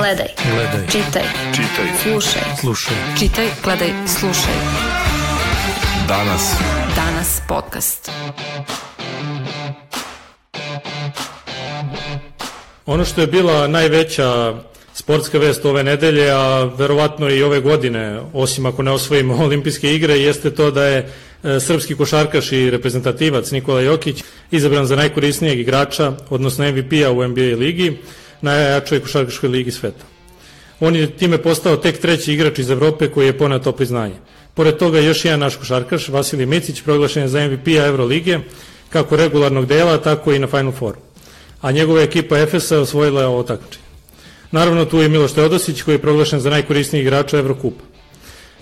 Gledaj. Gledaj. Čitaj. Čitaj. Slušaj. Slušaj. Čitaj, gledaj, slušaj. Danas. Danas podcast. Ono što je bila najveća sportska vest ove nedelje, a verovatno i ove godine, osim ako ne osvojimo olimpijske igre, jeste to da je e, srpski košarkaš i reprezentativac Nikola Jokić izabran za najkorisnijeg igrača, odnosno MVP-a u NBA ligi, najjačoj košarkaškoj ligi sveta. On je time postao tek treći igrač iz Evrope koji je ponao to priznanje. Pored toga još jedan naš košarkaš, Vasilij Micić, proglašen je za MVP-a Euroligije, kako regularnog dela, tako i na Final Fouru. A njegova ekipa Efesa osvojila je ovo takmičenje. Naravno, tu je Miloš Teodosić koji je proglašen za najkorisnijeg igrača Evrokupa.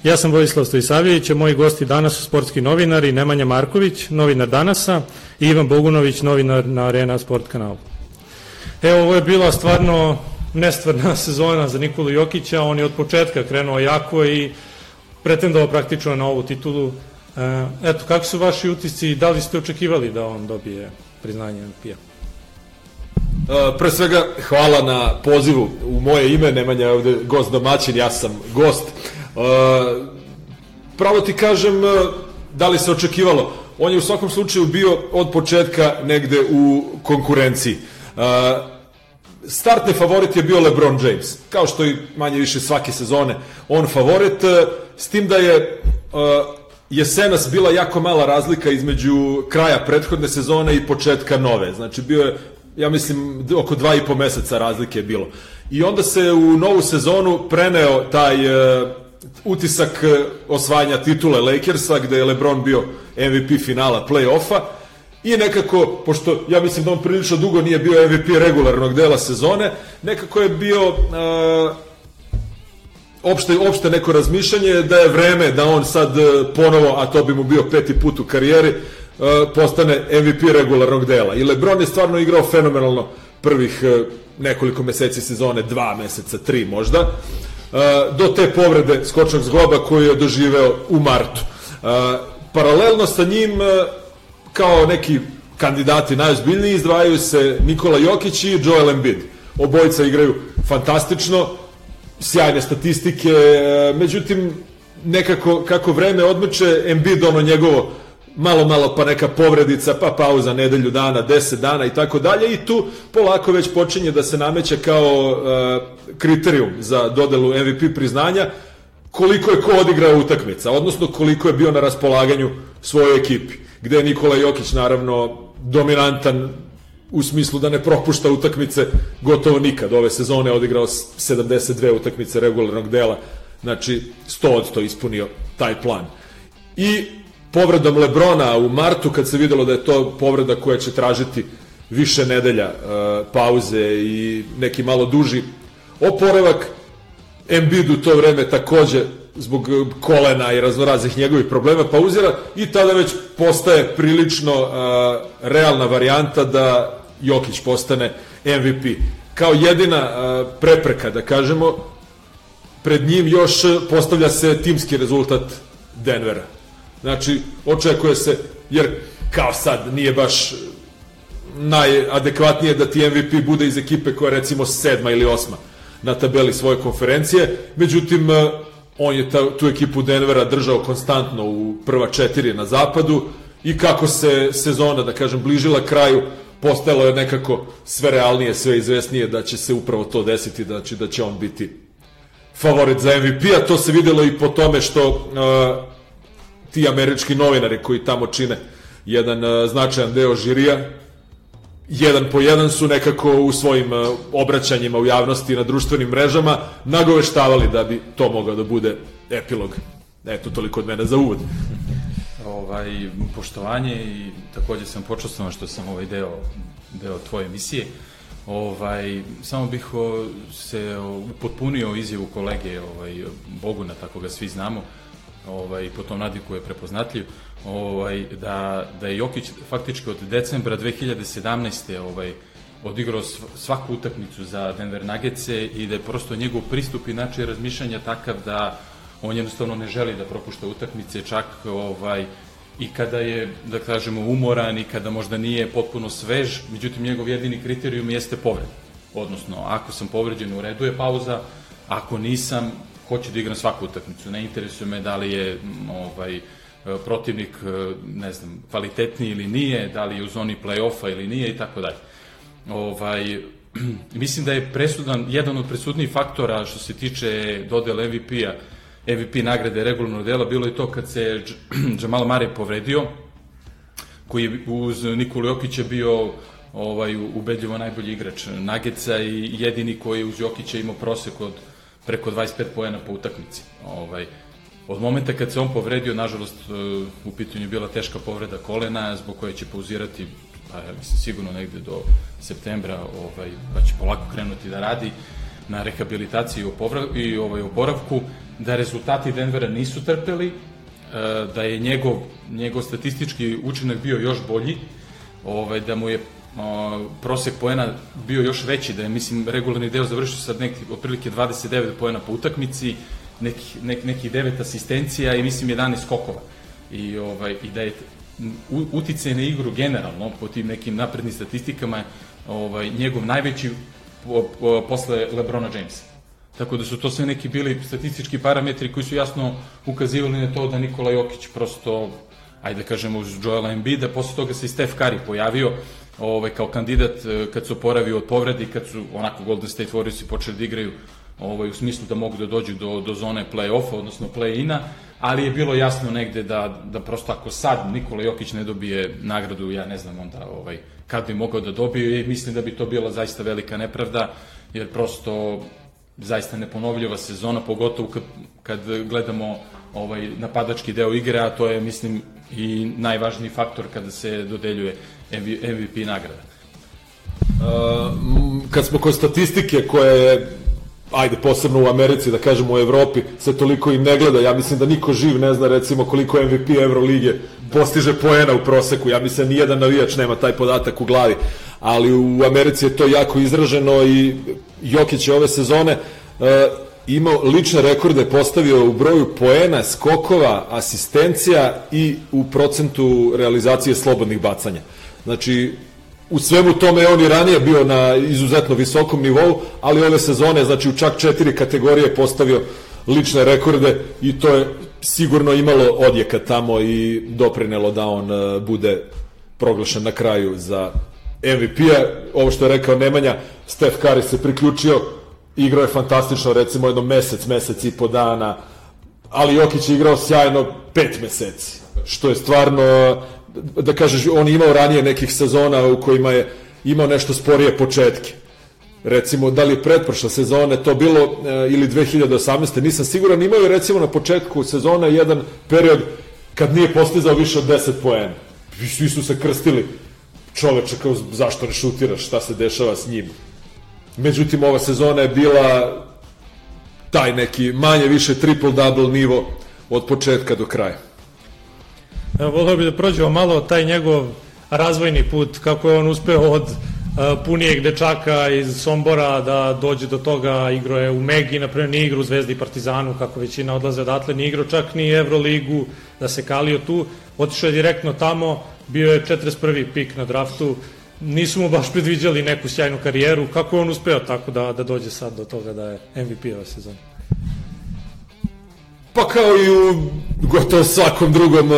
Ja sam Vojislav Stojisavljević, a moji gosti danas su sportski novinari Nemanja Marković, novinar Danasa i Ivan Bogunović, novinar na Arena Sport kanalu. Evo, ovo je bila stvarno nestvarna sezona za Nikolu Jokića, on je od početka krenuo jako i pretendao praktično na ovu titulu. E, eto, kako su vaši utisci i da li ste očekivali da on dobije priznanje MVP-a? Uh, pre svega, hvala na pozivu u moje ime, Nemanja je ovde gost domaćin, ja sam gost. Uh, pravo ti kažem, da li se očekivalo? On je u svakom slučaju bio od početka negde u konkurenciji. Startni favorit je bio LeBron James, kao što i manje više svake sezone on favorit, uh, s tim da je uh, jesenas bila jako mala razlika između kraja prethodne sezone i početka nove. Znači bio je ja mislim oko dva i po meseca razlike je bilo. I onda se u novu sezonu preneo taj uh, utisak osvajanja titule Lakersa, gde je LeBron bio MVP finala play-offa, I nekako, pošto ja mislim da on prilično dugo nije bio MVP regularnog dela sezone, nekako je bio uh, opšte, opšte neko razmišljanje da je vreme da on sad ponovo, a to bi mu bio peti put u karijeri, uh, postane MVP regularnog dela. I LeBron je stvarno igrao fenomenalno prvih uh, nekoliko meseci sezone, dva meseca, tri možda, uh, do te povrede skočnog zgloba koju je doživeo u martu. Paralelno sa njim, kao neki kandidati najozbiljniji, izdvajaju se Nikola Jokić i Joel Embiid. Obojica igraju fantastično, sjajne statistike, međutim, nekako, kako vreme odmeče, Embiid ono njegovo malo, malo pa neka povredica, pa pauza nedelju dana, deset dana i tako dalje i tu polako već počinje da se nameće kao uh, kriterijum za dodelu MVP priznanja koliko je ko odigrao utakmica, odnosno koliko je bio na raspolaganju svojoj ekipi, gde je Nikola Jokić naravno dominantan u smislu da ne propušta utakmice gotovo nikad. Ove sezone odigrao 72 utakmice regularnog dela, znači 100 od 100 ispunio taj plan. I povredom Lebrona u martu, kad se videlo da je to povreda koja će tražiti više nedelja uh, pauze i neki malo duži oporavak, Embiid u to vreme takođe zbog kolena i raznoraznih njegovih problema pauzira i tada već postaje prilično uh, realna varijanta da Jokić postane MVP. Kao jedina uh, prepreka, da kažemo, pred njim još postavlja se timski rezultat Denvera Znači, očekuje se, jer kao sad nije baš najadekvatnije da ti MVP bude iz ekipe koja recimo sedma ili osma na tabeli svoje konferencije, međutim eh, on je ta, tu ekipu Denvera držao konstantno u prva četiri na zapadu i kako se sezona, da kažem, bližila kraju, postalo je nekako sve realnije, sve izvesnije da će se upravo to desiti, znači da će on biti favorit za MVP, a to se videlo i po tome što uh, ti američki novinari koji tamo čine jedan uh, značajan deo žirija, jedan po jedan su nekako u svojim uh, obraćanjima u javnosti na društvenim mrežama nagoveštavali da bi to mogao da bude epilog. Eto, toliko od mene za uvod. Ovaj, poštovanje i takođe sam počastovan što sam ovaj deo, deo tvoje emisije. Ovaj, samo bih o, se upotpunio izjavu kolege ovaj, Boguna, tako ga svi znamo, ovaj, po tom nadiku je prepoznatljiv, ovaj, da, da je Jokić faktički od decembra 2017. Ovaj, odigrao svaku utakmicu za Denver Nuggetse i da je prosto njegov pristup i način razmišljanja takav da on jednostavno ne želi da propušta utakmice, čak ovaj, i kada je, da kažemo, umoran i kada možda nije potpuno svež, međutim njegov jedini kriterijum jeste povreda. Odnosno, ako sam povređen, u redu je pauza, ako nisam, hoću da igram svaku utakmicu. Ne interesuje me da li je m, ovaj, e, protivnik, e, ne znam, kvalitetniji ili nije, da li je u zoni play-offa ili nije i tako dalje. Ovaj, mislim da je presudan, jedan od presudnijih faktora što se tiče dodele MVP-a, MVP nagrade regularnog dela, bilo je to kad se Jamal Mare povredio, koji je uz Nikolu Jokića bio ovaj, ubedljivo najbolji igrač Nageca i jedini koji je uz Jokića imao prosek od preko 25 poena po utakmici. Ovaj, od momenta kad se on povredio, nažalost, e, u pitanju je bila teška povreda kolena, zbog koje će pauzirati pa ja mislim sigurno negde do septembra, ovaj, pa će polako krenuti da radi na rehabilitaciji i, ovaj, oporavku, da rezultati Denvera nisu trpeli, e, da je njegov, njegov statistički učinak bio još bolji, ovaj, da mu je prosek poena bio još veći, da je, mislim, regularni deo završio sa neki, otprilike 29 poena po utakmici, neki, nek, neki 9 asistencija i mislim 11 skokova. I, ovaj, i da je uticaj na igru generalno po tim nekim naprednim statistikama ovaj, njegov najveći po, po, posle Lebrona Jamesa. Tako da su to sve neki bili statistički parametri koji su jasno ukazivali na to da Nikola Jokić prosto, ajde da kažemo uz Joela Embida, posle toga se i Steph Curry pojavio ovaj, kao kandidat eh, kad se oporavio od povredi, kad su onako Golden State Warriorsi počeli da igraju ovaj, u smislu da mogu da dođu do, do zone play-offa, odnosno play-ina, ali je bilo jasno negde da, da prosto ako sad Nikola Jokić ne dobije nagradu, ja ne znam onda ovaj, kad bi mogao da dobije mislim da bi to bila zaista velika nepravda, jer prosto zaista neponovljiva sezona, pogotovo kad, kad gledamo ovaj napadački deo igre, a to je, mislim, i najvažniji faktor kada se dodeljuje MVP nagrada. Uh, kad smo kod statistike koja je ajde posebno u Americi da kažemo u Evropi se toliko i ne gleda. Ja mislim da niko živ ne zna recimo koliko MVP Evrolige postiže poena u proseku. Ja mislim da nijedan navijač nema taj podatak u glavi. Ali u Americi je to jako izraženo i Jokić je ove sezone uh, imao lične rekorde postavio u broju poena, skokova, asistencija i u procentu realizacije slobodnih bacanja. Znači, u svemu tome on i ranije bio na izuzetno visokom nivou, ali ove sezone, znači u čak četiri kategorije postavio lične rekorde i to je sigurno imalo odjeka tamo i doprinelo da on uh, bude proglašen na kraju za MVP-a. Ovo što je rekao Nemanja, Steph Curry se priključio, igrao je fantastično, recimo jedno mesec, mesec i po dana, ali Jokić je igrao sjajno pet meseci, što je stvarno, da kažeš, on je imao ranije nekih sezona u kojima je imao nešto sporije početke. Recimo, da li pretprošle sezone to bilo e, ili 2018. Nisam siguran, imao je recimo na početku sezone jedan period kad nije postizao više od 10 poena. Svi su se krstili čoveče kao zašto ne šutiraš, šta se dešava s njim. Međutim, ova sezona je bila taj neki manje više triple-double nivo od početka do kraja. Evo, volio bih da prođemo malo taj njegov razvojni put, kako je on uspeo od uh, punijeg dečaka iz Sombora da dođe do toga, igro je u Megi, naprimjer nije igrao u Zvezdi i Partizanu, kako većina odlaze odatle, nije igrao čak ni Euroligu, da se kalio tu, otišao je direktno tamo, bio je 41. pik na draftu, nisu mu baš predviđali neku sjajnu karijeru, kako je on uspeo tako da, da dođe sad do toga da je MVP ove sezone? Pa kao i u gotovo svakom drugom e,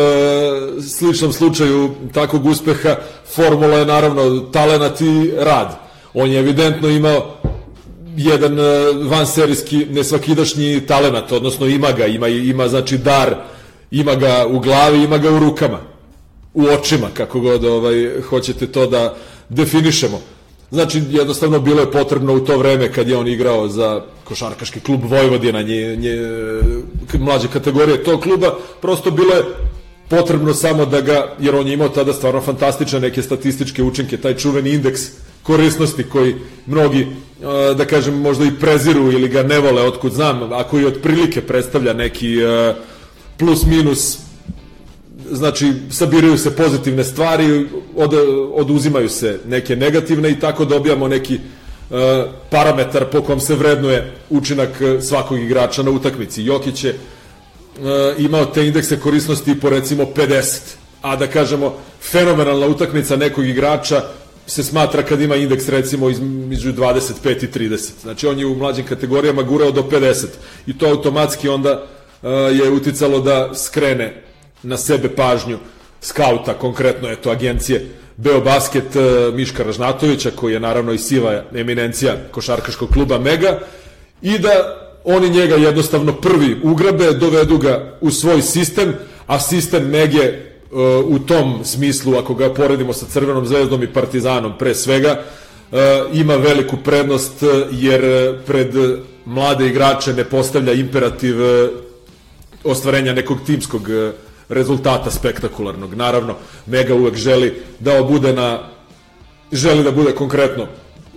sličnom slučaju takvog uspeha, formula je naravno talenat i rad. On je evidentno imao jedan e, vanserijski nesvakidašnji talenat, odnosno ima ga, ima, ima znači dar, ima ga u glavi, ima ga u rukama, u očima, kako god ovaj, hoćete to da definišemo. Znači, jednostavno bilo je potrebno u to vreme kad je on igrao za košarkaški klub Vojvodina, nje, nje, mlađe kategorije tog kluba, prosto bilo je potrebno samo da ga, jer on je imao tada stvarno fantastične neke statističke učinke, taj čuveni indeks korisnosti koji mnogi, da kažem, možda i preziru ili ga ne vole, otkud znam, a koji otprilike predstavlja neki plus minus znači sabiraju se pozitivne stvari, od, oduzimaju se neke negativne i tako dobijamo neki uh, parametar po kom se vrednuje učinak svakog igrača na utakmici. Jokić je uh, imao te indekse korisnosti po recimo 50, a da kažemo fenomenalna utakmica nekog igrača se smatra kad ima indeks recimo između 25 i 30. Znači on je u mlađim kategorijama gurao do 50 i to automatski onda je uticalo da skrene na sebe pažnju skauta, konkretno je to agencije Beobasket uh, Miška Ražnatovića, koji je naravno i siva eminencija košarkaškog kluba Mega, i da oni njega jednostavno prvi ugrabe, dovedu ga u svoj sistem, a sistem Mege u tom smislu, ako ga poredimo sa Crvenom zvezdom i Partizanom pre svega, e, ima veliku prednost jer pred mlade igrače ne postavlja imperativ e, ostvarenja nekog timskog e, rezultata spektakularnog. Naravno, Mega uvek želi da bude na želi da bude konkretno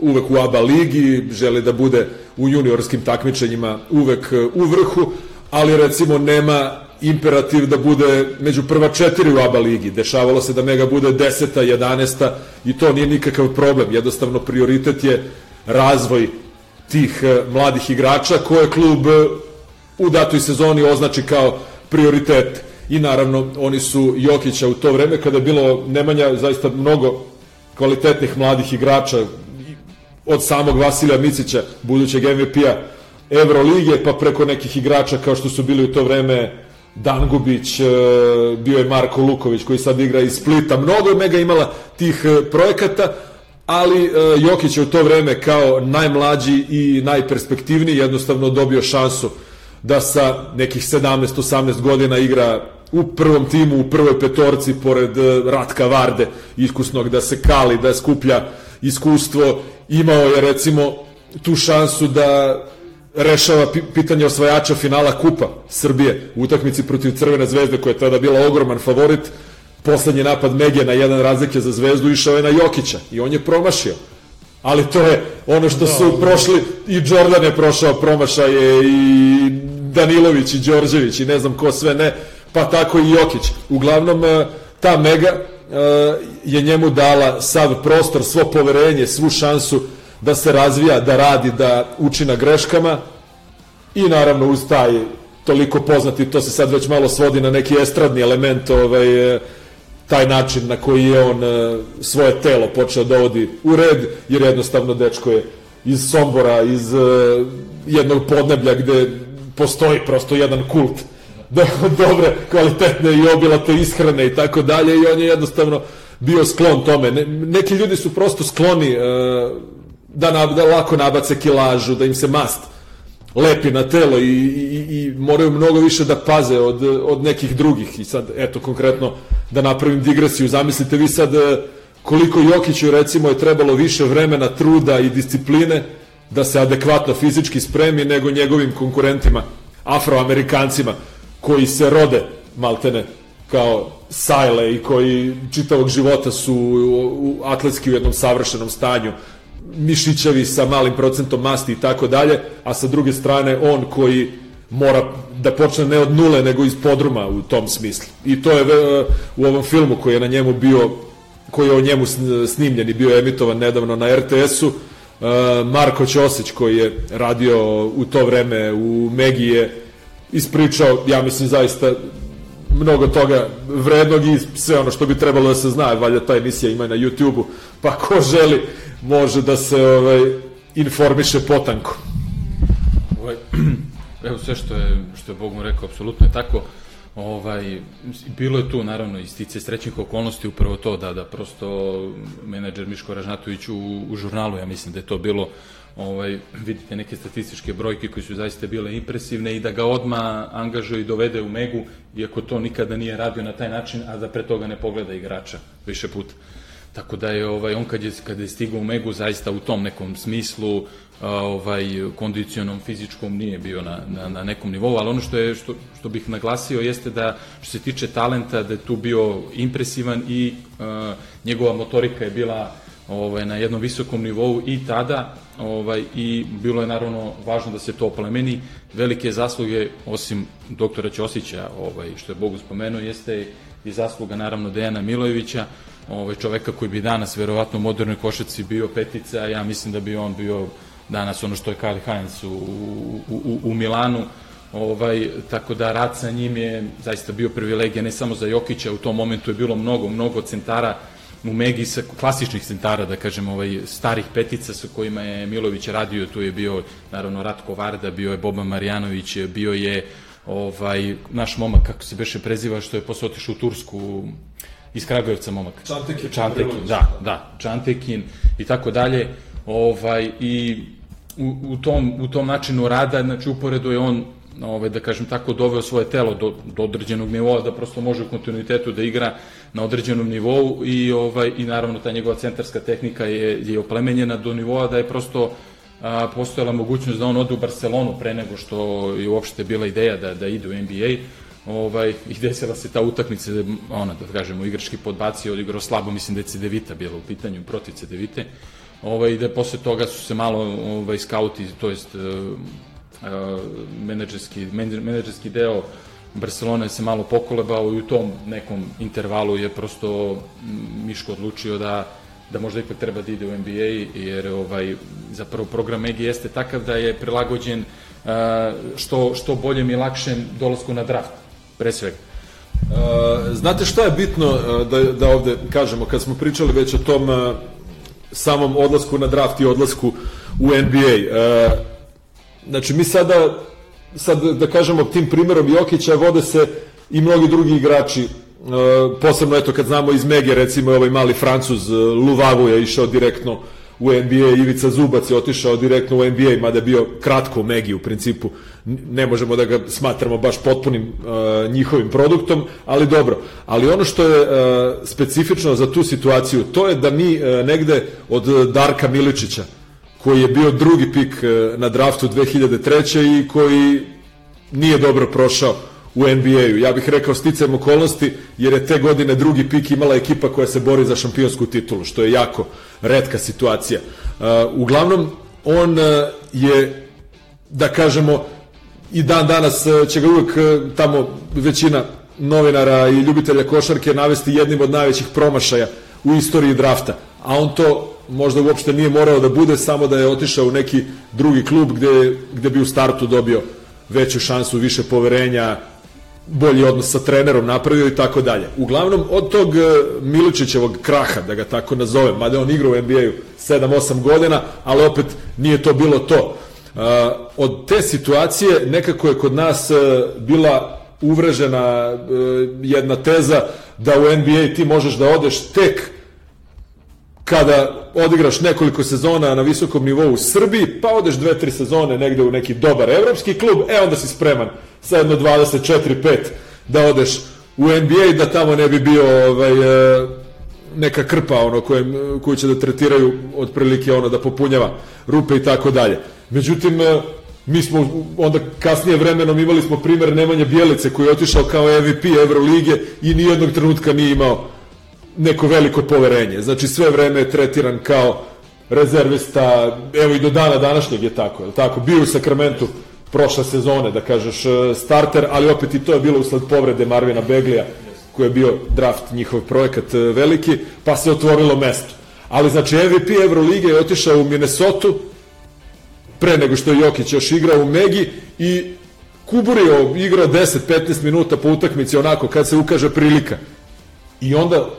uvek u ABA ligi, želi da bude u juniorskim takmičenjima uvek u vrhu, ali recimo nema imperativ da bude među prva četiri u ABA ligi. Dešavalo se da Mega bude deseta, jedanesta i to nije nikakav problem. Jednostavno prioritet je razvoj tih e, mladih igrača koje klub e, u datoj sezoni označi kao prioritet. I naravno, oni su Jokića u to vreme kada je bilo Nemanja zaista mnogo kvalitetnih mladih igrača od samog Vasilija Micića, budućeg MVP-a Evrolige, pa preko nekih igrača kao što su bili u to vreme Dangubić, e, bio je Marko Luković koji sad igra iz Splita, mnogo je mega imala tih e, projekata, ali e, Jokić je u to vreme kao najmlađi i najperspektivniji jednostavno dobio šansu da sa nekih 17-18 godina igra u prvom timu, u prvoj petorci pored Ratka Varde, iskusnog da se kali, da skuplja iskustvo, imao je recimo tu šansu da rešava pitanje osvajača finala Kupa Srbije u utakmici protiv Crvene zvezde koja je tada bila ogroman favorit. Poslednji napad Megije na jedan razlike za zvezdu išao je na Jokića i on je promašio. Ali to je ono što su da. prošli i Jordan je prošao promašaje i Danilović i Đorđević i ne znam ko sve ne, pa tako i Jokić. Uglavnom e, ta Mega e, je njemu dala sav prostor, svo poverenje, svu šansu da se razvija, da radi, da uči na greškama i naravno uz taj toliko poznati, to se sad već malo svodi na neki estradni element, ovaj, taj način na koji je on svoje telo počeo da dovodi u red, jer jednostavno dečko je iz Sombora, iz jednog podneblja gde postoji prosto jedan kult do, dobre, kvalitetne i obilate ishrane i tako dalje i on je jednostavno bio sklon tome. Ne, neki ljudi su prosto skloni uh, da, na, da lako nabace kilažu, da im se mast lepi na telo i, i, i moraju mnogo više da paze od, od nekih drugih. I sad, eto, konkretno, da napravim digresiju. Zamislite vi sad e, koliko Jokiću, recimo, je trebalo više vremena, truda i discipline da se adekvatno fizički spremi nego njegovim konkurentima, afroamerikancima, koji se rode, maltene, kao sajle i koji čitavog života su u, atletski u jednom savršenom stanju mišićavi sa malim procentom masti i tako dalje, a sa druge strane on koji mora da počne ne od nule, nego iz podruma u tom smislu. I to je e, u ovom filmu koji je na njemu bio, koji je o njemu snimljen i bio emitovan nedavno na RTS-u, e, Marko Ćosić koji je radio u to vreme u Megi je ispričao, ja mislim zaista mnogo toga vrednog i sve ono što bi trebalo da se zna, valjda ta emisija ima na YouTube-u, pa ko želi može da se ovaj, informiše potanko. Ovaj, evo sve što je, što je Bog mu rekao, apsolutno je tako. Ovaj, bilo je tu naravno i stice srećnih okolnosti upravo to da da prosto menadžer Miško Ražnatović u, u žurnalu, ja mislim da je to bilo ovaj, vidite neke statističke brojke koje su zaista bile impresivne i da ga odma angažuje i dovede u Megu, iako to nikada nije radio na taj način, a da pre toga ne pogleda igrača više puta. Tako da je ovaj on kad je kad je stigao u Megu zaista u tom nekom smislu ovaj kondicionom fizičkom nije bio na, na, na nekom nivou, ali ono što je što, što bih naglasio jeste da što se tiče talenta da je tu bio impresivan i uh, njegova motorika je bila ovaj na jednom visokom nivou i tada ovaj i bilo je naravno važno da se to oplemeni. Velike zasluge osim doktora Ćosića ovaj što je Bogu spomenuo jeste i zasluga naravno Dejana Milojevića ovaj, čoveka koji bi danas verovatno u modernoj košaci bio petica, ja mislim da bi on bio danas ono što je Kali Heinz u, u, u, u Milanu, ovaj, tako da rad sa njim je zaista bio privilegija ne samo za Jokića, u tom momentu je bilo mnogo, mnogo centara u Megi sa klasičnih centara, da kažem, ovaj, starih petica sa kojima je Milović radio, tu je bio naravno Ratko Varda, bio je Boba Marjanović, bio je ovaj, naš momak, kako se beše preziva, što je posle otišao u Tursku, iz Kragujevca momak. Čantekin. Čantekin, da, da, Čantekin i tako dalje. Ovaj, I u, u, tom, u tom načinu rada, znači uporedo je on ovaj, da kažem tako, doveo svoje telo do, do određenog nivoa, da prosto može u kontinuitetu da igra na određenom nivou i, ovaj, i naravno ta njegova centarska tehnika je, je oplemenjena do nivoa da je prosto a, postojala mogućnost da on ode u Barcelonu pre nego što je uopšte bila ideja da, da ide u NBA ovaj, i desila se ta utakmica, da ona, da kažemo, igrački podbacio, odigrao slabo, mislim da je Cedevita bila u pitanju, protiv Cedevite, ovaj, da posle toga su se malo ovaj, skauti, to jest menadžerski, menadžerski deo Barcelona se malo pokolebao i u tom nekom intervalu je prosto Miško odlučio da da možda ipak treba da ide u NBA jer ovaj zapravo program EGI jeste takav da je prilagođen što što boljem i lakšem dolasku na draft pre svega. Znate šta je bitno da, da ovde kažemo kad smo pričali već o tom samom odlasku na draft i odlasku u NBA. Znači, mi sada, sad da kažemo tim primerom Jokića, vode se i mnogi drugi igrači, e, posebno eto kad znamo iz Mege, recimo ovaj mali Francuz e, Luvavu je išao direktno u NBA, Ivica Zubac je otišao direktno u NBA, mada je bio kratko u Megi u principu, ne možemo da ga smatramo baš potpunim uh, njihovim produktom, ali dobro. Ali ono što je uh, specifično za tu situaciju, to je da mi uh, negde od Darka Miličića, koji je bio drugi pik e, na draftu 2003. i koji nije dobro prošao u NBA-u. Ja bih rekao sticajem okolnosti, jer je te godine drugi pik imala ekipa koja se bori za šampionsku titulu, što je jako redka situacija. Uh, uglavnom, on uh, je, da kažemo, i dan danas će ga uvek tamo većina novinara i ljubitelja košarke navesti jednim od najvećih promašaja u istoriji drafta. A on to možda uopšte nije morao da bude, samo da je otišao u neki drugi klub gde, gde bi u startu dobio veću šansu, više poverenja, bolji odnos sa trenerom napravio i tako dalje. Uglavnom, od tog e, Miličićevog kraha, da ga tako nazovem, mada on igra u NBA-u 7-8 godina, ali opet nije to bilo to. Uh, od te situacije nekako je kod nas uh, bila uvrežena jedna teza da u NBA ti možeš da odeš tek kada odigraš nekoliko sezona na visokom nivou u Srbiji, pa odeš dve, tri sezone negde u neki dobar evropski klub, e onda si spreman sa jedno 24-5 da odeš u NBA da tamo ne bi bio ovaj, e, neka krpa ono koje, koju će da tretiraju otprilike ono da popunjava rupe i tako dalje. Međutim, e, mi smo onda kasnije vremenom imali smo primer Nemanja Bjelice koji je otišao kao MVP Evrolige i nijednog trenutka nije imao neko veliko poverenje. Znači sve vreme je tretiran kao rezervista, evo i do dana današnjeg je tako, je tako? Bio u Sakramentu prošle sezone, da kažeš, e, starter, ali opet i to je bilo usled povrede Marvina Beglija, koji je bio draft njihov projekat e, veliki, pa se otvorilo mesto. Ali znači MVP Evrolige je otišao u Minnesota pre nego što je Jokić još igrao u Megi i Kuburio igrao 10-15 minuta po utakmici onako kad se ukaže prilika. I onda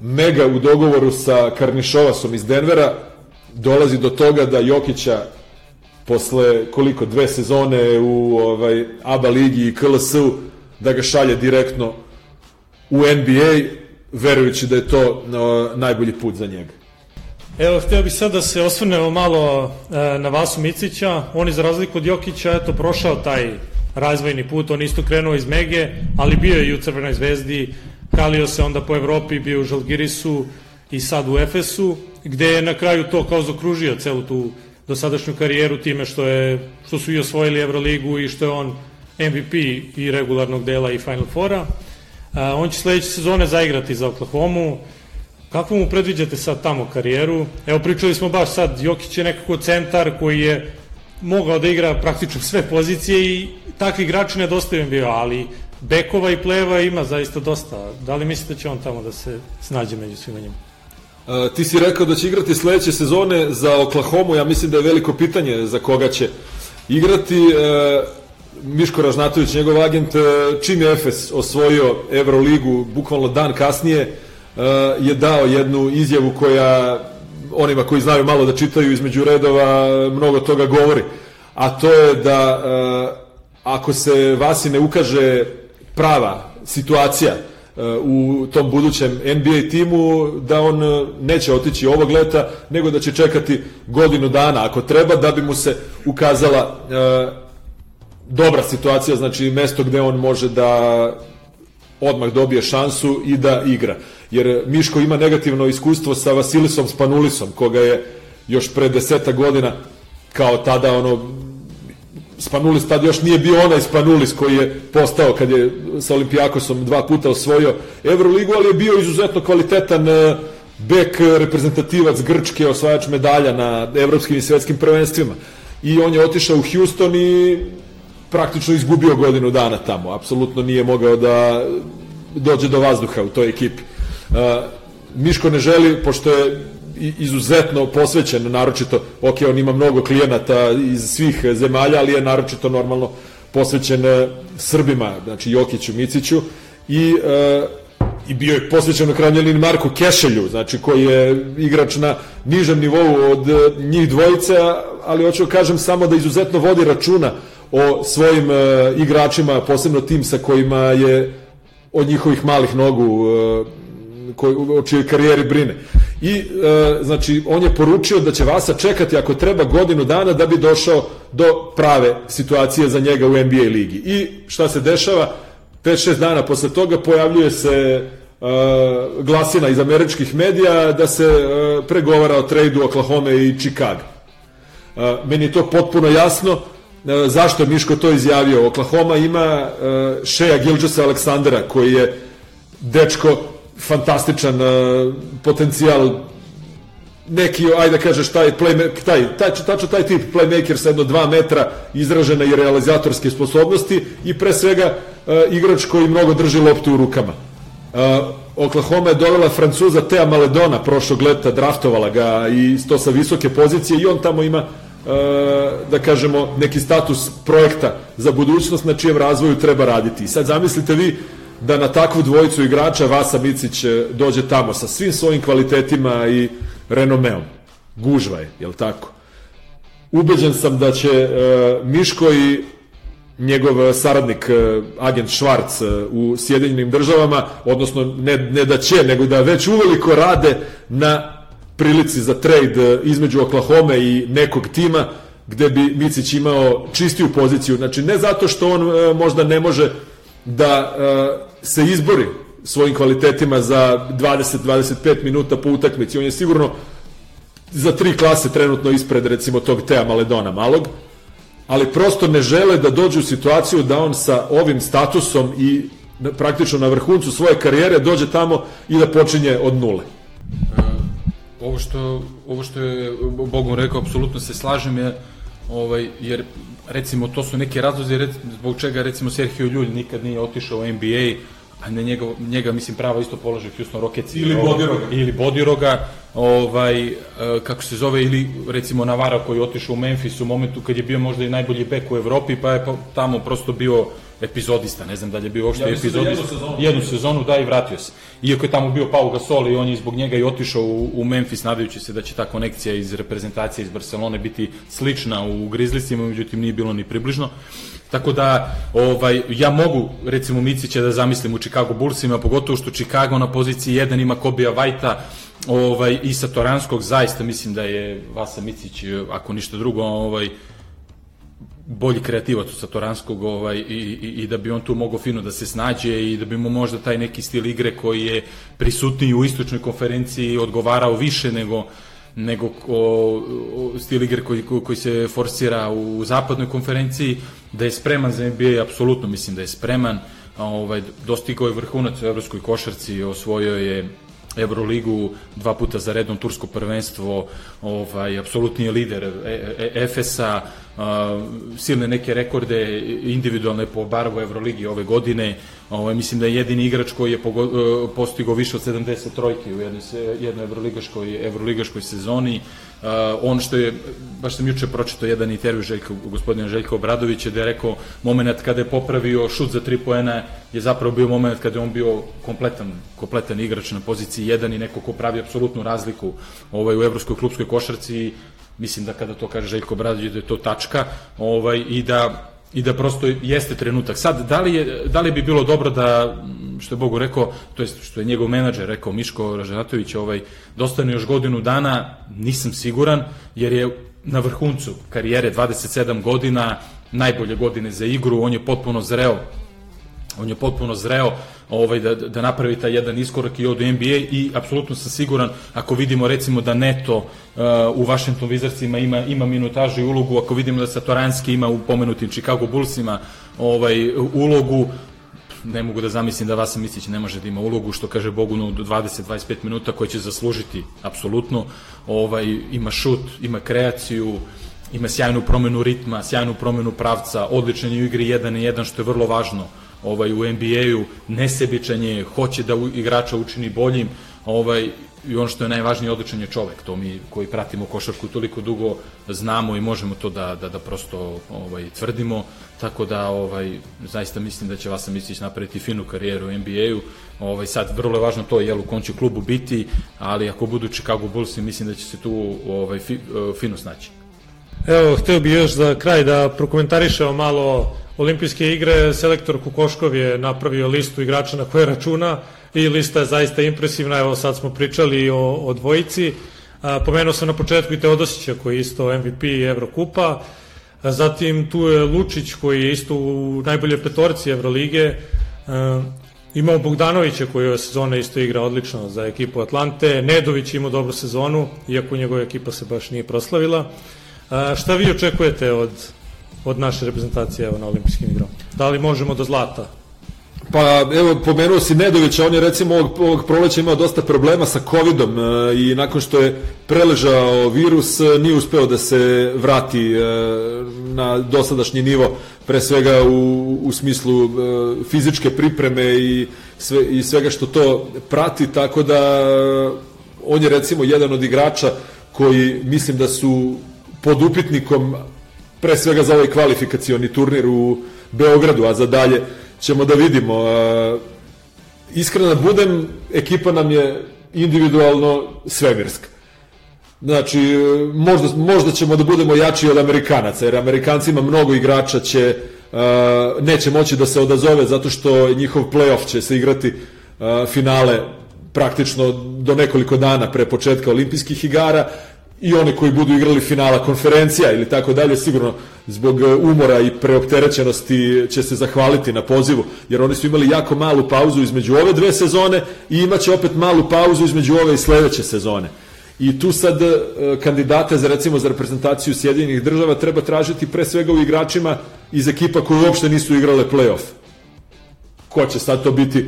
Mega u dogovoru sa Karnišovasom iz Denvera dolazi do toga da Jokića posle koliko dve sezone u ovaj ABA ligi i KLS-u da ga šalje direktno u NBA verujući da je to no, najbolji put za njega. Evo, hteo bih sad da se osvrnemo malo e, na Vasu Micića. On je za razliku od Jokića, eto, prošao taj razvojni put, on isto krenuo iz Mege, ali bio je i u Crvenoj zvezdi, kalio se onda po Evropi, bio u Žalgirisu i sad u Efesu, gde je na kraju to kao zakružio celu tu dosadašnju karijeru time što, je, što su i osvojili Euroligu i što je on MVP i regularnog dela i Final Fora. A, on će sledeće sezone zaigrati za Oklahoma. Kako mu predviđate sad tamo karijeru? Evo pričali smo baš sad, Jokić je nekako centar koji je mogao da igra praktično sve pozicije i takvi igrači nedostaju bio, ali bekova i pleva ima zaista dosta. Da li mislite da će on tamo da se snađe među svima njima? Uh, ti si rekao da će igrati sledeće sezone za Oklahoma, ja mislim da je veliko pitanje za koga će igrati. Uh, Miško Ražnatović, njegov agent, uh, čim je Efes osvojio Euroligu, bukvalno dan kasnije, je dao jednu izjavu koja onima koji znaju malo da čitaju između redova mnogo toga govori. A to je da ako se Vasi ne ukaže prava situacija u tom budućem NBA timu da on neće otići ovog leta, nego da će čekati godinu dana ako treba da bi mu se ukazala dobra situacija, znači mesto gde on može da odmah dobije šansu i da igra. Jer Miško ima negativno iskustvo sa Vasilisom Spanulisom, koga je još pre deseta godina kao tada ono Spanulis tad još nije bio onaj Spanulis koji je postao kad je sa Olimpijakosom dva puta osvojio Euroligu, ali je bio izuzetno kvalitetan e, bek reprezentativac Grčke, osvajač medalja na evropskim i svetskim prvenstvima. I on je otišao u Houston i praktično izgubio godinu dana tamo. Apsolutno nije mogao da dođe do vazduha u toj ekipi. Uh, Miško ne želi, pošto je izuzetno posvećen, naročito, ok, on ima mnogo klijenata iz svih zemalja, ali je naročito normalno posvećen uh, Srbima, znači Jokiću, Miciću i uh, i bio je posvećen u krajnjelini Marku Kešelju, znači koji je igrač na nižem nivou od njih dvojice, ali hoću da kažem samo da izuzetno vodi računa o svojim uh, igračima, posebno tim sa kojima je od njihovih malih nogu uh, koji, o čijoj karijeri brine. I, uh, znači, on je poručio da će Vasa čekati ako treba godinu dana da bi došao do prave situacije za njega u NBA ligi. I šta se dešava? 5-6 dana posle toga pojavljuje se uh, glasina iz američkih medija da se uh, pregovara o trejdu Oklahoma i Chicago. Uh, meni je to potpuno jasno, E, zašto je Miško to izjavio? Oklahoma ima e, Gilđosa Aleksandra, koji je dečko fantastičan e, potencijal neki, ajde da kažeš, taj, play, taj, taj, tačno taj tip playmaker sa jedno dva metra izražene i realizatorske sposobnosti i pre svega igrač koji mnogo drži loptu u rukama. Oklahoma je dovela Francuza Tea Maledona prošlog leta, draftovala ga i to sa visoke pozicije i on tamo ima E, da kažemo, neki status projekta za budućnost na čijem razvoju treba raditi. I sad zamislite vi da na takvu dvojicu igrača Vasa Micić e, dođe tamo sa svim svojim kvalitetima i renomeom. Gužva je, jel tako? Ubeđen sam da će uh, Miško i njegov saradnik, uh, agent Švarc uh, u Sjedinjenim državama, odnosno ne, ne da će, nego da već uveliko rade na prilici za trade e, između Oklahoma i nekog tima gde bi Micić imao čistiju poziciju. Znači, ne zato što on e, možda ne može da e, se izbori svojim kvalitetima za 20-25 minuta po utakmici. On je sigurno za tri klase trenutno ispred recimo tog Tea Maledona malog, ali prosto ne žele da dođe u situaciju da on sa ovim statusom i praktično na vrhuncu svoje karijere dođe tamo i da počinje od nule. Ovo što, ovo što je Bogom rekao, apsolutno se slažem, je, ovaj, jer recimo to su neke razlozi rec, zbog čega recimo Sergio Ljulj nikad nije otišao u NBA, a ne njega, njega mislim prava isto položaj Houston Rockets ili Bodiroga. ili Bodiroga ovaj, e, kako se zove ili recimo Navara koji je otišao u Memphis u momentu kad je bio možda i najbolji bek u Evropi pa je tamo prosto bio epizodista, ne znam da li je bio uopšte ja, da epizodista. Jednu sezonu. jednu sezonu, da, i vratio se. Iako je tamo bio Pau Gasol i on je zbog njega i otišao u, u Memphis, nadajući se da će ta konekcija iz reprezentacije iz Barcelone biti slična u Grizzliesima, međutim nije bilo ni približno. Tako da, ovaj, ja mogu, recimo, Micića da zamislim u Chicago Bullsima, pogotovo što Chicago na poziciji 1 ima Kobija Vajta, ovaj, i sa Toranskog, zaista mislim da je Vasa Micić, ako ništa drugo, ovaj, bolji kreativac sa Toranskog ovaj, i, i, i da bi on tu mogao fino da se snađe i da bi mu možda taj neki stil igre koji je prisutniji u istočnoj konferenciji odgovarao više nego nego o, o stil igre koji, koji se forsira u zapadnoj konferenciji, da je spreman za NBA, apsolutno mislim da je spreman, ovaj, dostigao je vrhunac u evropskoj košarci, osvojio je Euroligu dva puta za redom tursko prvenstvo, ovaj apsolutni je lider e, e, Efesa, silne neke rekorde individualne po Barovu Euroligi ove godine. Ovo, mislim da je jedini igrač koji je uh, postigao više od 70 trojke u jednoj, jednoj evroligaškoj, evroligaškoj sezoni. Uh, on što je, baš sam juče pročito jedan intervju Željka, gospodina Željka Obradovića, da je rekao moment kada je popravio šut za tri poena je zapravo bio moment kada je on bio kompletan, kompletan igrač na poziciji 1 i neko ko pravi apsolutnu razliku ovaj, u evropskoj klubskoj košarci mislim da kada to kaže Željko Obradović da je to tačka ovaj, i da i da prosto jeste trenutak. Sad, da li, je, da li bi bilo dobro da, što je Bogu rekao, to jest što je njegov menadžer rekao, Miško Ražanatović, ovaj, dostane još godinu dana, nisam siguran, jer je na vrhuncu karijere 27 godina, najbolje godine za igru, on je potpuno zreo on je potpuno zreo ovaj, da, da napravi taj jedan iskorak i od NBA i apsolutno sam siguran ako vidimo recimo da Neto uh, u Washington Wizardsima ima, ima minutažu i ulogu, ako vidimo da Satoranski ima u pomenutim Chicago Bullsima ovaj, ulogu, ne mogu da zamislim da Vasa Micić ne može da ima ulogu, što kaže Bogu do 20-25 minuta koje će zaslužiti apsolutno. Ovaj, ima šut, ima kreaciju, ima sjajnu promenu ritma, sjajnu promenu pravca, odličan je u igri 1 na 1, što je vrlo važno ovaj u NBA-u, nesebičan je, hoće da igrača učini boljim, ovaj i ono što je najvažnije odličan je čovek, to mi koji pratimo košarku toliko dugo znamo i možemo to da, da, da prosto ovaj, tvrdimo, tako da ovaj, zaista mislim da će Vasa Misić napraviti finu karijeru u NBA-u, ovaj, sad vrlo je važno to jel u kom će klubu biti, ali ako budu Chicago Bulls mislim da će se tu ovaj, fi, fino snaći. Evo, hteo bih još za kraj da prokomentarišemo malo olimpijske igre. Selektor Kukoškov je napravio listu igrača na koje računa i lista je zaista impresivna. Evo, sad smo pričali o, o dvojici. A, pomenuo sam na početku i Teodosića koji je isto MVP Evrokupa. A, zatim tu je Lučić koji je isto u najbolje petorci Evrolige. A, imao Bogdanovića koji ove sezone isto igra odlično za ekipu Atlante. Nedović imao dobru sezonu, iako njegova ekipa se baš nije proslavila. A, šta vi očekujete od, od naše reprezentacije evo, na olimpijskim igrama? Da li možemo do zlata? Pa evo, pomenuo si Nedovića, on je recimo ovog, ovog proleća imao dosta problema sa covidom e, i nakon što je preležao virus e, nije uspeo da se vrati e, na dosadašnji nivo, pre svega u, u smislu e, fizičke pripreme i, sve, i svega što to prati, tako da e, on je recimo jedan od igrača koji mislim da su pod upitnikom pre svega za ovaj kvalifikacioni turnir u Beogradu, a za dalje ćemo da vidimo. Iskreno da budem, ekipa nam je individualno svemirska. Znači, možda, možda ćemo da budemo jači od Amerikanaca, jer Amerikancima mnogo igrača će, neće moći da se odazove zato što njihov playoff će se igrati finale praktično do nekoliko dana pre početka olimpijskih igara i oni koji budu igrali finala konferencija ili tako dalje, sigurno zbog e, umora i preopterećenosti će se zahvaliti na pozivu, jer oni su imali jako malu pauzu između ove dve sezone i imaće opet malu pauzu između ove i sledeće sezone. I tu sad e, kandidate za recimo za reprezentaciju Sjedinjenih država treba tražiti pre svega u igračima iz ekipa koji uopšte nisu igrale play-off. Ko će sad to biti?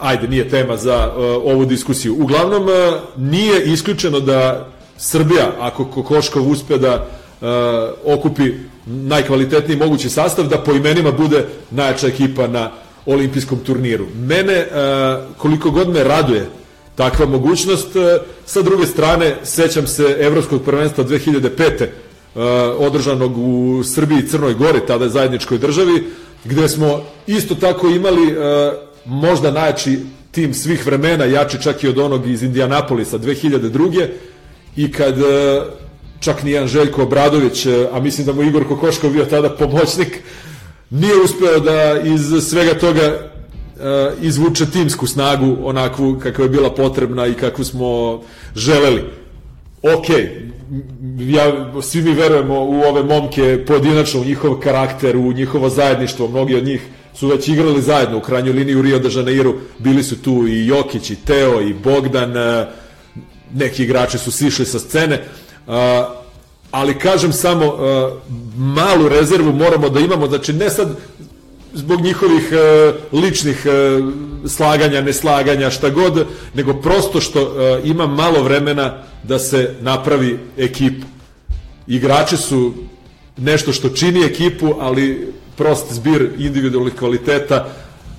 Ajde, nije tema za uh, ovu diskusiju. Uglavnom, uh, nije isključeno da Srbija, ako Kokoškov uspe da uh, okupi najkvalitetniji mogući sastav, da po imenima bude najjača ekipa na olimpijskom turniru. Mene, uh, koliko god me raduje takva mogućnost, uh, sa druge strane, sećam se Evropskog prvenstva 2005. Uh, održanog u Srbiji i Crnoj Gori, tada zajedničkoj državi, gde smo isto tako imali možda najjači tim svih vremena, jači čak i od onog iz Indianapolisa 2002 i kad e, čak ni Željko Obradović, e, a mislim da mu Igor Kokoškov bio tada pomoćnik, nije uspeo da iz svega toga e, izvuče timsku snagu onakvu kakva je bila potrebna i kakvu smo želeli. Ok, ja, svi mi verujemo u ove momke pojedinačno, u njihov karakter, u njihovo zajedništvo, mnogi od njih su već igrali zajedno u krajnjoj liniji u Rio de Janeiro, bili su tu i Jokić, i Teo, i Bogdan, neki igrači su sišli sa scene, ali kažem samo, malu rezervu moramo da imamo, znači ne sad zbog njihovih ličnih slaganja, neslaganja, šta god, nego prosto što ima malo vremena da se napravi ekipa. Igrači su nešto što čini ekipu, ali prost zbir individualnih kvaliteta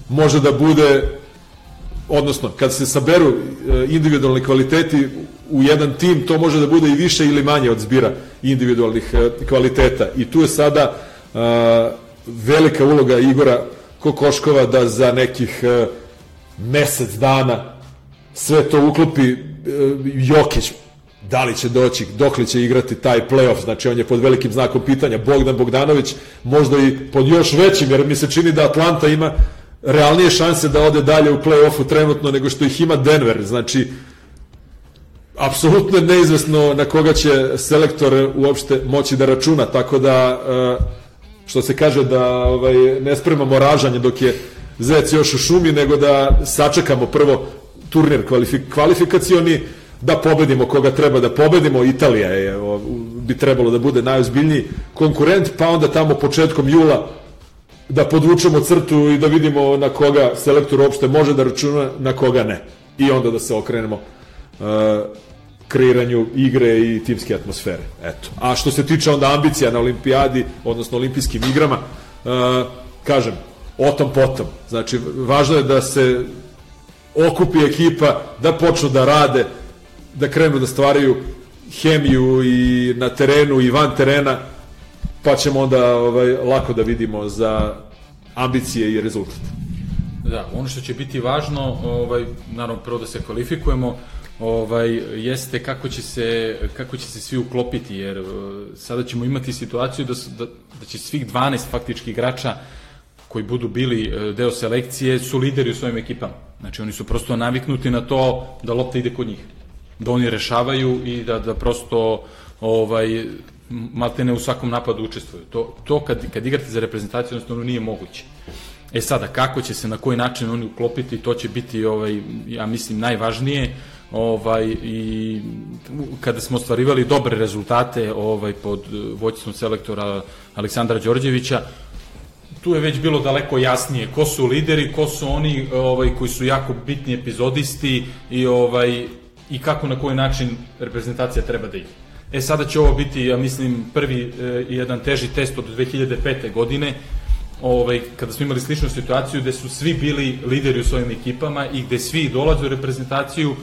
može da bude odnosno kad se saberu e, individualni kvaliteti u jedan tim, to može da bude i više ili manje od zbira individualnih e, kvaliteta. I tu je sada uh, velika uloga Igora Kokoškova da za nekih mesec dana sve to uklopi Jokić da li će doći, dok li će igrati taj playoff, znači on je pod velikim znakom pitanja, Bogdan Bogdanović možda i pod još većim, jer mi se čini da Atlanta ima realnije šanse da ode dalje u play-offu trenutno nego što ih ima Denver, znači apsolutno je neizvesno na koga će selektor uopšte moći da računa, tako da e, što se kaže da ovaj, ne spremamo ražanje dok je zec još u šumi, nego da sačekamo prvo turnir kvalifik, kvalifikacioni, da pobedimo koga treba da pobedimo, Italija je, bi trebalo da bude najozbiljniji konkurent, pa onda tamo početkom jula da podvučemo crtu i da vidimo na koga selektor uopšte može da računa, na koga ne. I onda da se okrenemo uh, kreiranju igre i timske atmosfere. Eto. A što se tiče onda ambicija na olimpijadi, odnosno olimpijskim igrama, uh, kažem, o tom potom. Znači, važno je da se okupi ekipa, da počnu da rade, da krenu da stvaraju hemiju i na terenu i van terena, pa ćemo onda ovaj, lako da vidimo za ambicije i rezultat. Da, ono što će biti važno, ovaj, naravno prvo da se kvalifikujemo, ovaj, jeste kako će, se, kako će se svi uklopiti, jer uh, sada ćemo imati situaciju da, da, da će svih 12 faktički igrača koji budu bili uh, deo selekcije su lideri u svojim ekipama. Znači oni su prosto naviknuti na to da lopta ide kod njih. Da oni rešavaju i da, da prosto ovaj, maltene u svakom napadu učestvuju. To, to kad, kad igrate za reprezentaciju, jednostavno nije moguće. E sada, kako će se, na koji način oni uklopiti, to će biti, ovaj, ja mislim, najvažnije ovaj i kada smo ostvarivali dobre rezultate ovaj pod vođstvom selektora Aleksandra Đorđevića tu je već bilo daleko jasnije ko su lideri, ko su oni ovaj koji su jako bitni epizodisti i ovaj i kako na koji način reprezentacija treba da ide. E sada će ovo biti, ja mislim, prvi e, jedan teži test od 2005. godine, ovaj, kada smo imali sličnu situaciju gde su svi bili lideri u svojim ekipama i gde svi dolaze u reprezentaciju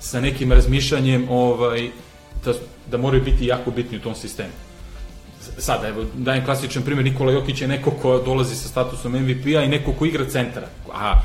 sa nekim razmišljanjem ovaj, da, da moraju biti jako bitni u tom sistemu. Sada, evo, dajem klasičan primjer, Nikola Jokić je neko ko dolazi sa statusom MVP-a i neko ko igra centra. A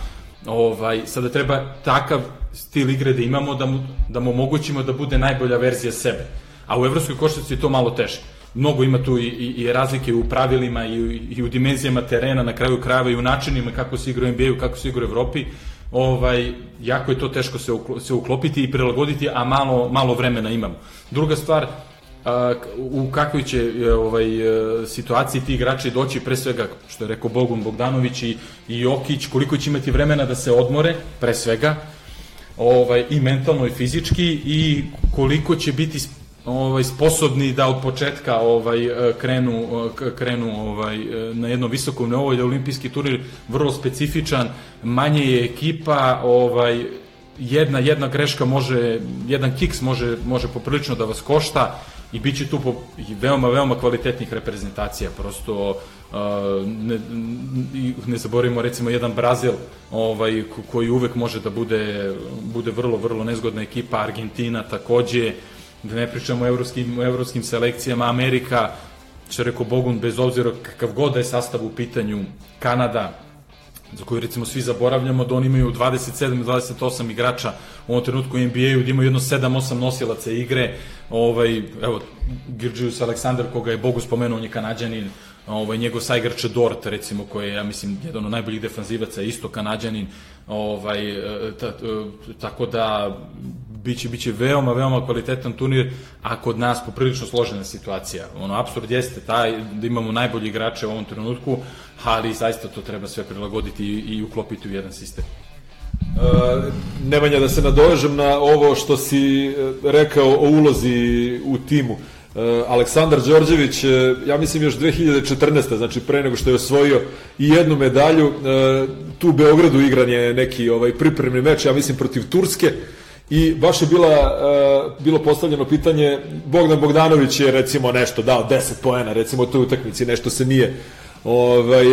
ovaj, sada treba takav stil igre da imamo da mu, da mu omogućimo da bude najbolja verzija sebe a u evropskoj košarci je to malo teže. Mnogo ima tu i, i, i razlike u pravilima i, i u dimenzijama terena, na kraju krajeva i u načinima kako se igra u NBA-u, kako se igra u Evropi. Ovaj, jako je to teško se, se uklopiti i prilagoditi, a malo, malo vremena imamo. Druga stvar, a, u kakvoj će e, ovaj, e, situaciji ti igrači doći, pre svega, što je rekao Bogun Bogdanović i, i Jokić, koliko će imati vremena da se odmore, pre svega, ovaj, i mentalno i fizički, i koliko će biti ovaj sposobni da od početka ovaj e, krenu e, krenu ovaj e, na jednom visokom nivou da olimpijski turnir vrlo specifičan manje je ekipa ovaj jedna jedna greška može jedan kiks može može poprilično da vas košta i biće tu po, i veoma veoma kvalitetnih reprezentacija. Prosto ne, ne zaboravimo recimo jedan Brazil ovaj koji uvek može da bude bude vrlo vrlo nezgodna ekipa Argentina takođe da ne pričamo o evropskim, o evropskim selekcijama, Amerika, što rekao Bogun, bez obzira kakav god da je sastav u pitanju, Kanada, za koju recimo svi zaboravljamo da oni imaju 27 28 igrača u ovom trenutku u NBA-u, da imaju jedno 7-8 nosilaca igre, ovaj, evo, Girđius Aleksandar, koga je Bogu spomenuo, on je kanadjanin, ovaj, njegov saigrač Dort, recimo, koji je, ja mislim, jedan od najboljih defanzivaca, isto kanadjanin, ovaj, e, ta, e, tako da biće, biće veoma, veoma kvalitetan turnir, a kod nas poprilično složena situacija. Ono, absurd jeste taj da imamo najbolji igrače u ovom trenutku, ali zaista to treba sve prilagoditi i, i uklopiti u jedan sistem. Uh, Nemanja, da se nadovežem na ovo što si rekao o ulozi u timu. Aleksandar Đorđević, eh, ja mislim još 2014. znači pre nego što je osvojio i jednu medalju, eh, tu u Beogradu igran je neki ovaj pripremni meč, ja mislim protiv Turske I baš je bila, bilo postavljeno pitanje, Bogdan Bogdanović je recimo nešto dao 10 poena, recimo u toj utakmici, nešto se nije ovaj,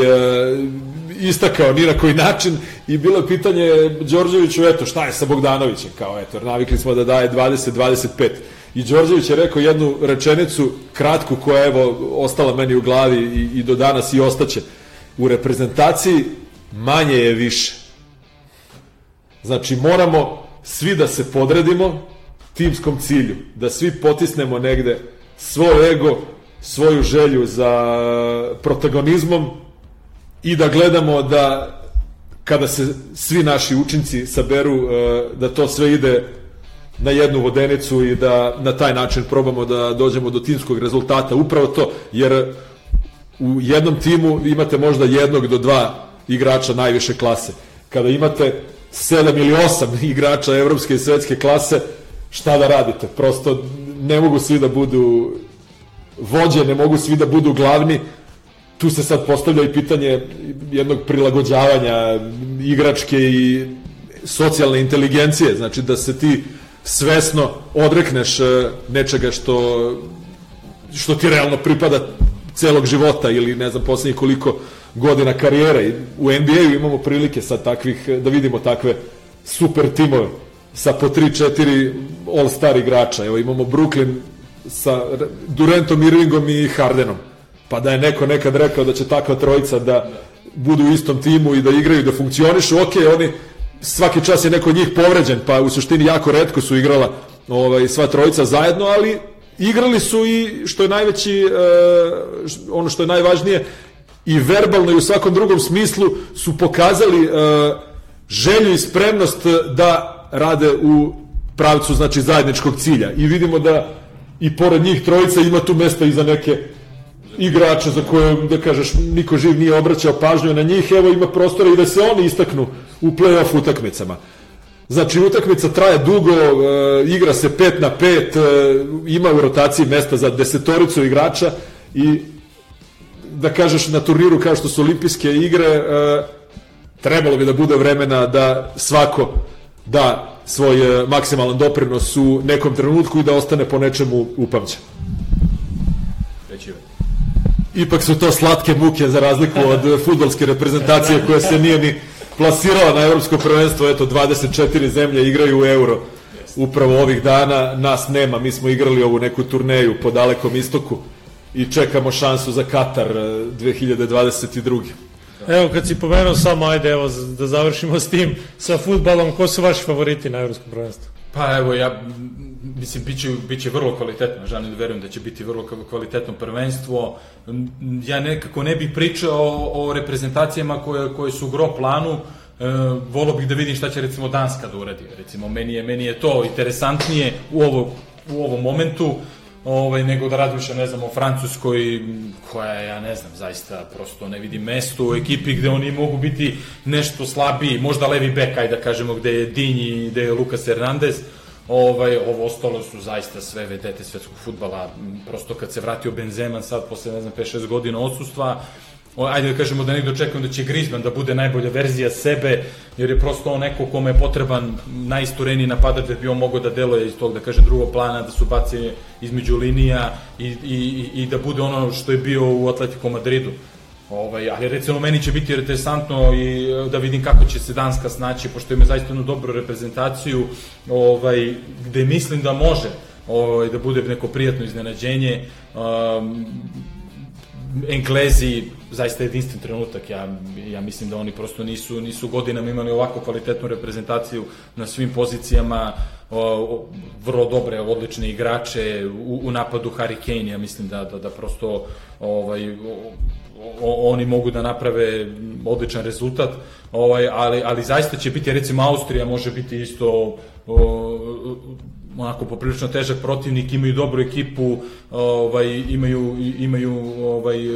istakao ni na koji način i bilo je pitanje Đorđeviću, eto, šta je sa Bogdanovićem, kao eto, navikli smo da daje 20-25. I Đorđević je rekao jednu rečenicu kratku koja je evo ostala meni u glavi i, i do danas i ostaće. U reprezentaciji manje je više. Znači moramo svi da se podredimo timskom cilju, da svi potisnemo negde svoj ego, svoju želju za protagonizmom i da gledamo da kada se svi naši učinci saberu, e, da to sve ide na jednu vodenicu i da na taj način probamo da dođemo do timskog rezultata. Upravo to, jer u jednom timu imate možda jednog do dva igrača najviše klase. Kada imate sedam ili osam igrača evropske i svetske klase, šta da radite? Prosto ne mogu svi da budu vođe, ne mogu svi da budu glavni. Tu se sad postavlja i pitanje jednog prilagođavanja igračke i socijalne inteligencije, znači da se ti svesno odrekneš e, nečega što što ti realno pripada celog života ili ne znam poslednjih koliko godina karijere. U NBA-u imamo prilike sad takvih, da vidimo takve super timove sa po 3-4 all-star igrača. Evo imamo Brooklyn sa Durantom, Irvingom i Hardenom. Pa da je neko nekad rekao da će takva trojica da budu u istom timu i da igraju, da funkcionišu, ok, oni svaki čas je neko od njih povređen, pa u suštini jako redko su igrala ovaj, sva trojica zajedno, ali igrali su i što je najveći, uh, ono što je najvažnije, i verbalno i u svakom drugom smislu su pokazali uh, želju i spremnost da rade u pravcu znači zajedničkog cilja. I vidimo da i pored njih trojica ima tu mesta i za neke igrače za koje, da kažeš, niko živ nije obraćao pažnju na njih, evo ima prostora i da se oni istaknu u play-off utakmicama. Znači, utakmica traje dugo, e, igra se 5 na 5, e, ima u rotaciji mesta za desetoricu igrača i da kažeš na turniru kao što su olimpijske igre, e, trebalo bi da bude vremena da svako da svoj e, maksimalan doprinos u nekom trenutku i da ostane po nečemu upamćen. Ipak su to slatke muke za razliku od futbolske reprezentacije koja se nije ni plasirala na evropsko prvenstvo, eto 24 zemlje igraju u euro upravo ovih dana, nas nema, mi smo igrali ovu neku turneju po dalekom istoku i čekamo šansu za Katar 2022. E, evo, kad si pomenuo samo, ajde, evo, da završimo s tim, sa futbalom, ko su vaši favoriti na evropskom prvenstvu? Pa evo, ja mislim, biće, biće vrlo kvalitetno, želim da verujem da će biti vrlo kvalitetno prvenstvo. Ja nekako ne bih pričao o, o reprezentacijama koje, koje su u gro planu, e, volio bih da vidim šta će recimo Danska da uradi. Recimo, meni je, meni je to interesantnije u, ovo, u ovom momentu ovaj, nego da radi više, ne znam, o Francuskoj, koja ja ne znam, zaista prosto ne vidim mesto u ekipi gde oni mogu biti nešto slabiji, možda levi bek, ajde da kažemo, gde je Dinji gde je Lucas Hernandez, ovaj, ovo ostalo su zaista sve vedete svetskog futbala, prosto kad se vratio Benzema sad posle, ne znam, 5-6 godina odsustva, ajde da kažemo da negde očekujem da će Griezmann da bude najbolja verzija sebe, jer je prosto on neko kome je potreban najistureniji napadač da bi on mogao da deluje iz tog, da kažem, drugog plana, da su bace između linija i, i, i da bude ono što je bio u Atletico Madridu. Ovaj, ali recimo meni će biti interesantno i e, da vidim kako će se Danska snaći, pošto ima zaista jednu dobru reprezentaciju, ovaj, gde mislim da može ovaj, da bude neko prijatno iznenađenje. Um, Englezi zaista jedinstven trenutak. Ja, ja mislim da oni prosto nisu, nisu godinama imali ovako kvalitetnu reprezentaciju na svim pozicijama, o, o, vrlo dobre, odlične igrače, u, u napadu Harry Kane, ja mislim da, da, da prosto ovaj, o, o, oni mogu da naprave odličan rezultat, ovaj, ali, ali zaista će biti, recimo Austrija može biti isto o, onako poprilično težak protivnik, imaju dobru ekipu, ovaj imaju imaju ovaj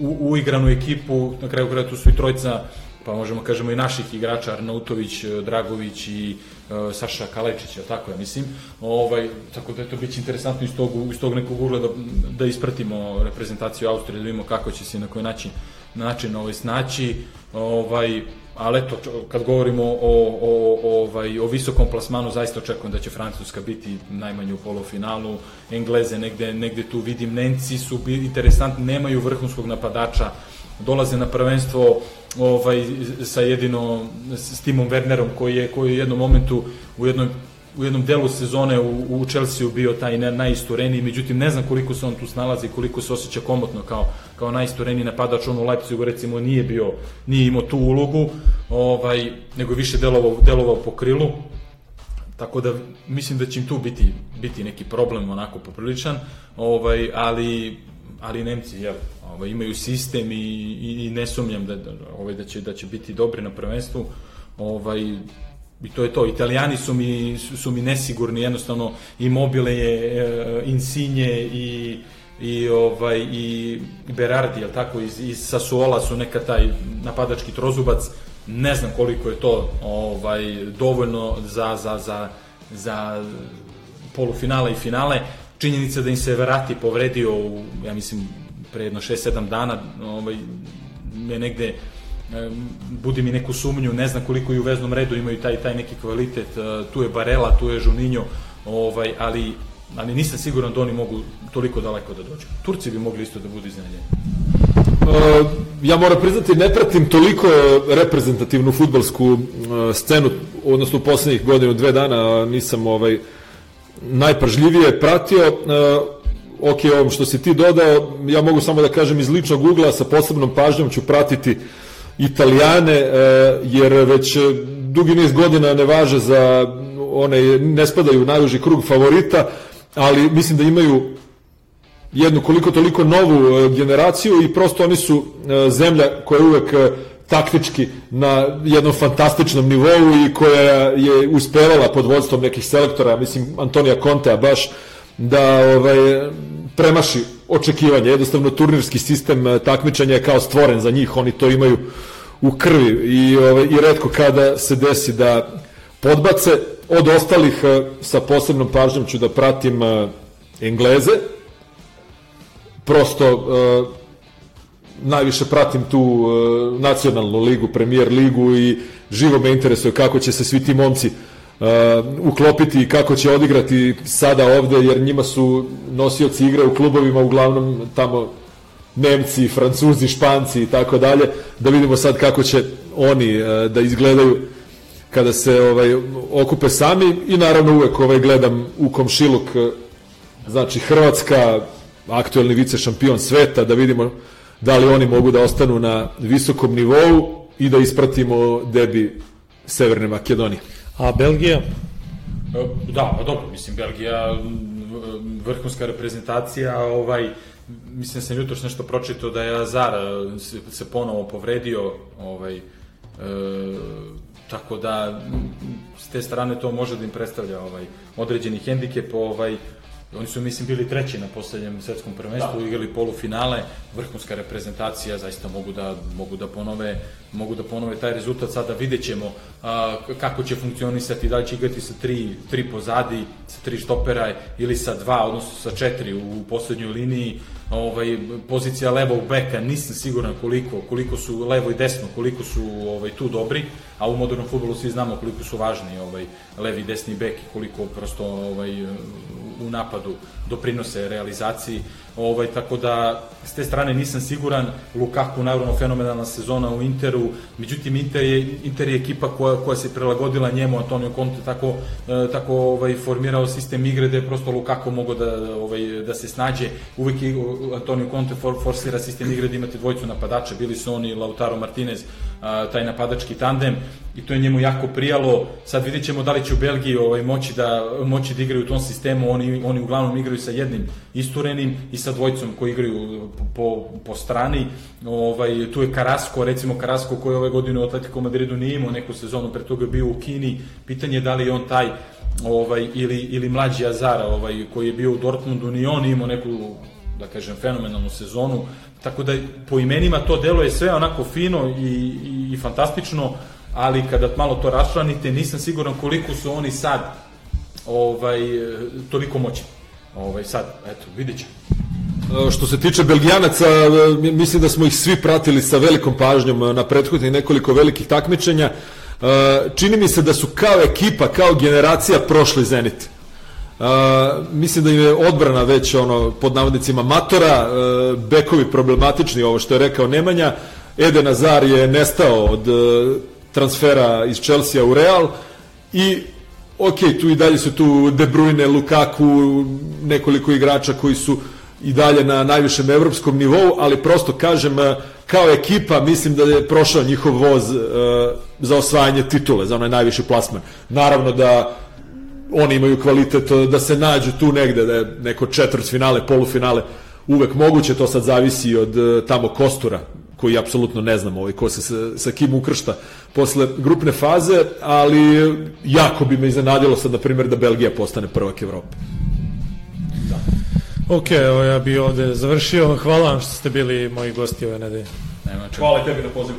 u, uigranu ekipu, na kraju kraja tu su i trojca pa možemo kažemo i naših igrača Arnautović, Dragović i uh, Saša Kalečić, je tako ja mislim. Ovaj tako da je to biće interesantno iz tog iz tog nekog ugla da, da ispratimo reprezentaciju Austrije, da vidimo kako će se na koji način način ovaj snaći. Ovaj ali eto, kad govorimo o, o, o, ovaj, o visokom plasmanu, zaista očekujem da će Francuska biti najmanje u polufinalu, Engleze negde, negde tu vidim, Nemci su interesantni, nemaju vrhunskog napadača, dolaze na prvenstvo ovaj, sa jedino s Timom Wernerom koji je, koji je u jednom momentu u jednom u jednom delu sezone u, u Chelsea bio taj ne, najistureniji, međutim ne znam koliko se on tu snalazi, koliko se osjeća komotno kao, kao najistureniji napadač, on u Leipzigu recimo nije bio, nije imao tu ulogu, ovaj, nego više delovao, delovao po krilu, tako da mislim da će im tu biti, biti neki problem onako popriličan, ovaj, ali ali Nemci jel, ovaj, imaju sistem i, i, i ne sumnjam da, da, ovaj, da, će, da će biti dobri na prvenstvu. Ovaj, I to je to. Italijani su mi, su, mi nesigurni, jednostavno Immobile je, e, Insigne i i ovaj i Berardi, jel tako, iz, iz Sassuola su neka taj napadački trozubac, ne znam koliko je to ovaj dovoljno za, za, za, za polufinale i finale. Činjenica da im se Verati povredio u, ja mislim, pre jedno 6-7 dana, ovaj, me negde budi mi neku sumnju, ne znam koliko i u veznom redu imaju taj taj neki kvalitet, e, tu je Barela, tu je Juninho, ovaj, ali ali nisam siguran da oni mogu toliko daleko da dođu. Turci bi mogli isto da budu iznenađeni. Uh, ja moram priznati, ne pratim toliko reprezentativnu futbalsku uh, scenu, odnosno u poslednjih godinu, dve dana nisam ovaj, najpažljivije pratio. Uh, ok, ovom što si ti dodao, ja mogu samo da kažem iz ličnog ugla, sa posebnom pažnjom ću pratiti Italijane, uh, jer već dugi niz godina ne važe za one, ne spadaju u najuži krug favorita, ali mislim da imaju jednu koliko toliko novu e, generaciju i prosto oni su e, zemlja koja je uvek e, taktički na jednom fantastičnom nivou i koja je uspevala pod vodstvom nekih selektora, mislim Antonija Contea baš da ovaj premaši očekivanja. Jednostavno turnirski sistem e, takmičenja je kao stvoren za njih, oni to imaju u krvi i ovaj i retko kada se desi da podbace od ostalih e, sa posebnom pažnjom ću da pratim e, Engleze, prosto najviše pratim tu nacionalnu ligu, premier ligu i živo me interesuje kako će se svi ti momci uh, uklopiti i kako će odigrati sada ovde, jer njima su nosioci igre u klubovima uglavnom tamo Nemci, Francuzi, Španci i tako dalje, da vidimo sad kako će oni uh, da izgledaju kada se ovaj okupe sami i naravno uvek ovaj gledam u komšiluk znači Hrvatska aktuelni vice šampion sveta, da vidimo da li oni mogu da ostanu na visokom nivou i da ispratimo debi Severne Makedonije. A Belgija? E, Da, pa dobro, mislim, Belgija m, vrhunska reprezentacija, ovaj, mislim sam jutros nešto pročitao da je Azar e, se, se ponovo povredio, ovaj, e, tako da m, s te strane to može da im predstavlja ovaj, određeni hendikep, ovaj, Oni su, mislim, bili treći na poslednjem svetskom prvenstvu, da. igrali polufinale, vrhunska reprezentacija, zaista mogu da, mogu da ponove mogu da ponove taj rezultat, sada vidjet ćemo a, kako će funkcionisati, da li će igrati sa tri, tri pozadi, sa tri štopera ili sa dva, odnosno sa četiri u poslednjoj liniji, ovaj pozicija levog beka nisam siguran koliko koliko su levo i desno koliko su ovaj tu dobri a u modernom fudbalu svi znamo koliko su važni ovaj levi desni bek i koliko prosto ovaj u napadu doprinose realizaciji ovaj tako da s te strane nisam siguran Lukaku naravno fenomenalna sezona u Interu međutim Inter je Inter je ekipa koja koja se prilagodila njemu Antonio Conte tako e, tako ovaj formirao sistem igre da je prosto Lukaku mogao da ovaj da se snađe. Uvek Antonio Conte for, forsira sistem igre da imate dvojicu napadača bili su oni Lautaro Martinez taj napadački tandem i to je njemu jako prijalo. Sad vidjet ćemo da li će u Belgiji ovaj, moći, da, moći da igraju u tom sistemu. Oni, oni uglavnom igraju sa jednim isturenim i sa dvojicom koji igraju po, po strani. Ovaj, tu je Karasko, recimo Karasko koji ove godine u Atletico Madridu nije imao neku sezonu, pre toga je bio u Kini. Pitanje je da li je on taj ovaj, ili, ili mlađi Azara ovaj, koji je bio u Dortmundu, ni on imao neku da kažem, fenomenalnu sezonu, tako da po imenima to deluje sve onako fino i, i, i fantastično, ali kada malo to raščlanite, nisam siguran koliko su oni sad ovaj, toliko moćni. Ovaj, sad, eto, vidit ćemo. Što se tiče Belgijanaca, e, mislim da smo ih svi pratili sa velikom pažnjom e, na prethodnih nekoliko velikih takmičenja. E, čini mi se da su kao ekipa, kao generacija prošli Zenit. Uh, mislim da im je odbrana već ono pod navodnicima matora, uh, bekovi problematični, ovo što je rekao Nemanja, Eden Azar je nestao od uh, transfera iz Chelsea u Real. I ok, tu i dalje su tu De Bruyne, Lukaku, nekoliko igrača koji su i dalje na najvišem evropskom nivou, ali prosto kažem, kao ekipa mislim da je prošao njihov voz uh, za osvajanje titule, za onaj najviši plasman. Naravno da oni imaju kvalitet da se nađu tu negde, da je neko četvrt finale, polufinale, uvek moguće, to sad zavisi od uh, tamo Kostura, koji apsolutno ne znam ovaj, ko se sa, sa kim ukršta posle grupne faze, ali jako bi me iznenadilo sad, na primjer, da Belgija postane prvak Evrope. Ok, evo ja bi ovde završio. Hvala vam što ste bili moji gosti ove nedelje. Hvala tebi na pozivu.